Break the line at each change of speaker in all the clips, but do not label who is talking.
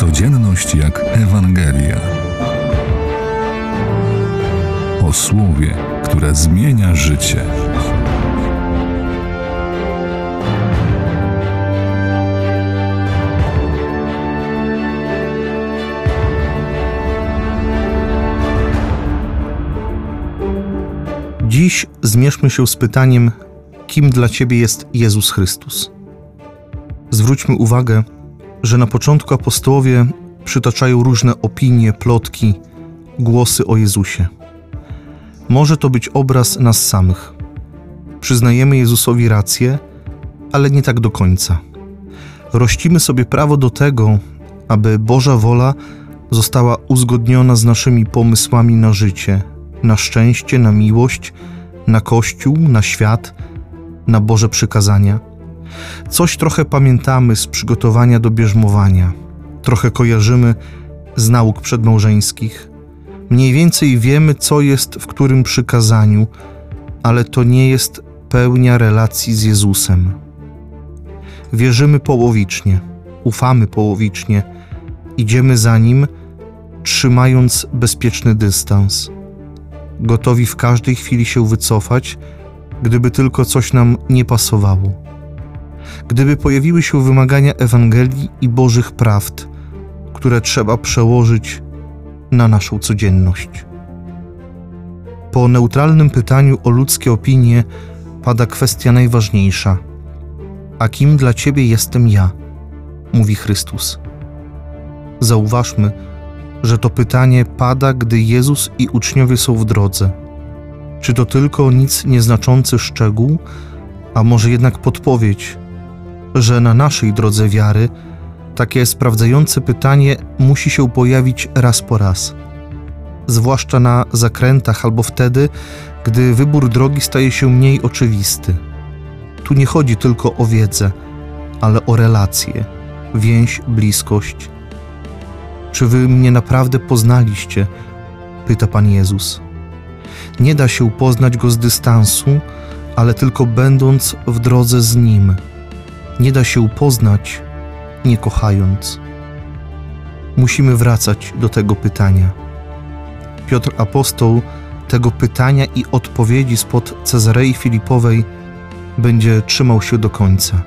Codzienność jak Ewangelia. O słowie, które zmienia życie.
Dziś zmierzmy się z pytaniem, kim dla Ciebie jest Jezus Chrystus. Zwróćmy uwagę, że na początku apostołowie przytaczają różne opinie, plotki, głosy o Jezusie. Może to być obraz nas samych. Przyznajemy Jezusowi rację, ale nie tak do końca. Rościmy sobie prawo do tego, aby Boża wola została uzgodniona z naszymi pomysłami na życie, na szczęście, na miłość, na Kościół, na świat, na Boże przykazania. Coś trochę pamiętamy z przygotowania do bierzmowania, trochę kojarzymy z nauk przedmałżeńskich. Mniej więcej wiemy, co jest w którym przykazaniu, ale to nie jest pełnia relacji z Jezusem. Wierzymy połowicznie, ufamy połowicznie, idziemy za Nim, trzymając bezpieczny dystans, gotowi w każdej chwili się wycofać, gdyby tylko coś nam nie pasowało. Gdyby pojawiły się wymagania Ewangelii i Bożych prawd, które trzeba przełożyć na naszą codzienność. Po neutralnym pytaniu o ludzkie opinie pada kwestia najważniejsza: A kim dla Ciebie jestem ja? mówi Chrystus. Zauważmy, że to pytanie pada, gdy Jezus i uczniowie są w drodze. Czy to tylko nic nieznaczący szczegół, a może jednak podpowiedź, że na naszej drodze wiary takie sprawdzające pytanie musi się pojawić raz po raz, zwłaszcza na zakrętach albo wtedy, gdy wybór drogi staje się mniej oczywisty. Tu nie chodzi tylko o wiedzę, ale o relacje, więź, bliskość. Czy wy mnie naprawdę poznaliście? pyta Pan Jezus. Nie da się poznać go z dystansu, ale tylko będąc w drodze z nim. Nie da się poznać, nie kochając. Musimy wracać do tego pytania. Piotr Apostoł tego pytania i odpowiedzi spod Cezarei Filipowej będzie trzymał się do końca.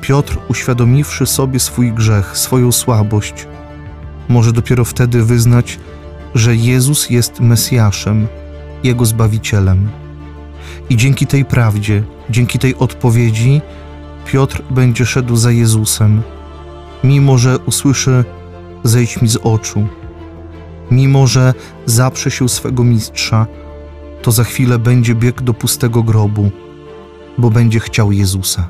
Piotr, uświadomiwszy sobie swój grzech, swoją słabość, może dopiero wtedy wyznać, że Jezus jest Mesjaszem, Jego Zbawicielem. I dzięki tej prawdzie, dzięki tej odpowiedzi, Piotr będzie szedł za Jezusem, mimo że usłyszy: Zejdź mi z oczu. Mimo że zaprze się swego mistrza, to za chwilę będzie biegł do pustego grobu, bo będzie chciał Jezusa.